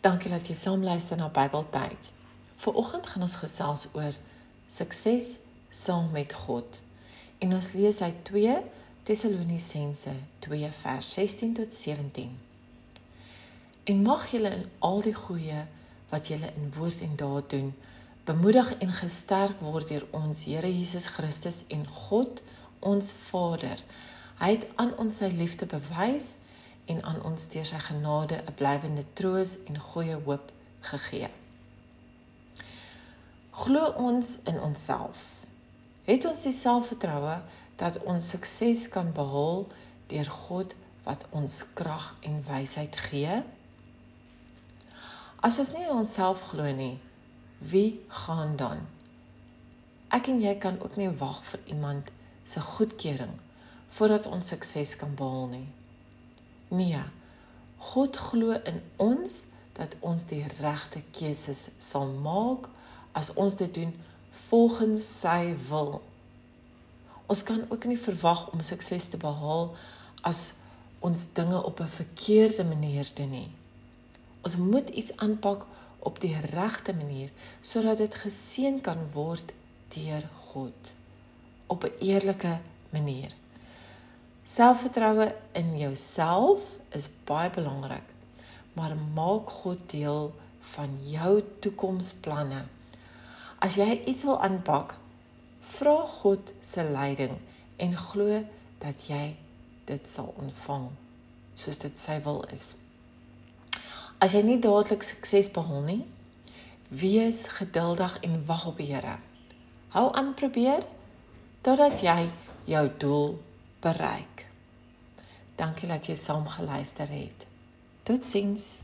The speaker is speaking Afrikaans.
Dankie dat jy saam luister na Bybeltyd. Viroggend gaan ons gesels oor sukses saam met God. En ons lees uit 2 Tessalonisense 2 vers 16 tot 17. En mag julle in al die goeie wat julle in woord en daad doen, bemoedig en gesterk word deur ons Here Jesus Christus en God ons Vader. Hy het aan ons sy liefde bewys en aan ons deur sy genade 'n blywende troos en goeie hoop gegee. Glo ons in onsself. Het ons die selfvertroue dat ons sukses kan behaal deur God wat ons krag en wysheid gee? As ons nie in onsself glo nie, wie gaan dan? Ek en jy kan ook nie wag vir iemand se goedkeuring voordat ons sukses kan behaal nie. Nee. God glo in ons dat ons die regte keuses sal maak as ons dit doen volgens sy wil. Ons kan ook nie verwag om sukses te behaal as ons dinge op 'n verkeerde manier doen nie. Ons moet iets aanpak op die regte manier sodat dit geseën kan word deur God op 'n eerlike manier. Selfvertroue in jouself is baie belangrik. Maar maak God deel van jou toekomsplanne. As jy iets wil aanpak, vra God se leiding en glo dat jy dit sal ontvang soos dit sy wil is. As jy nie dadelik sukses behaal nie, wees geduldig en wag op die Here. Hou aan probeer totdat jy jou doel bereik. Dankie dat jy saam geluister het. Totsiens.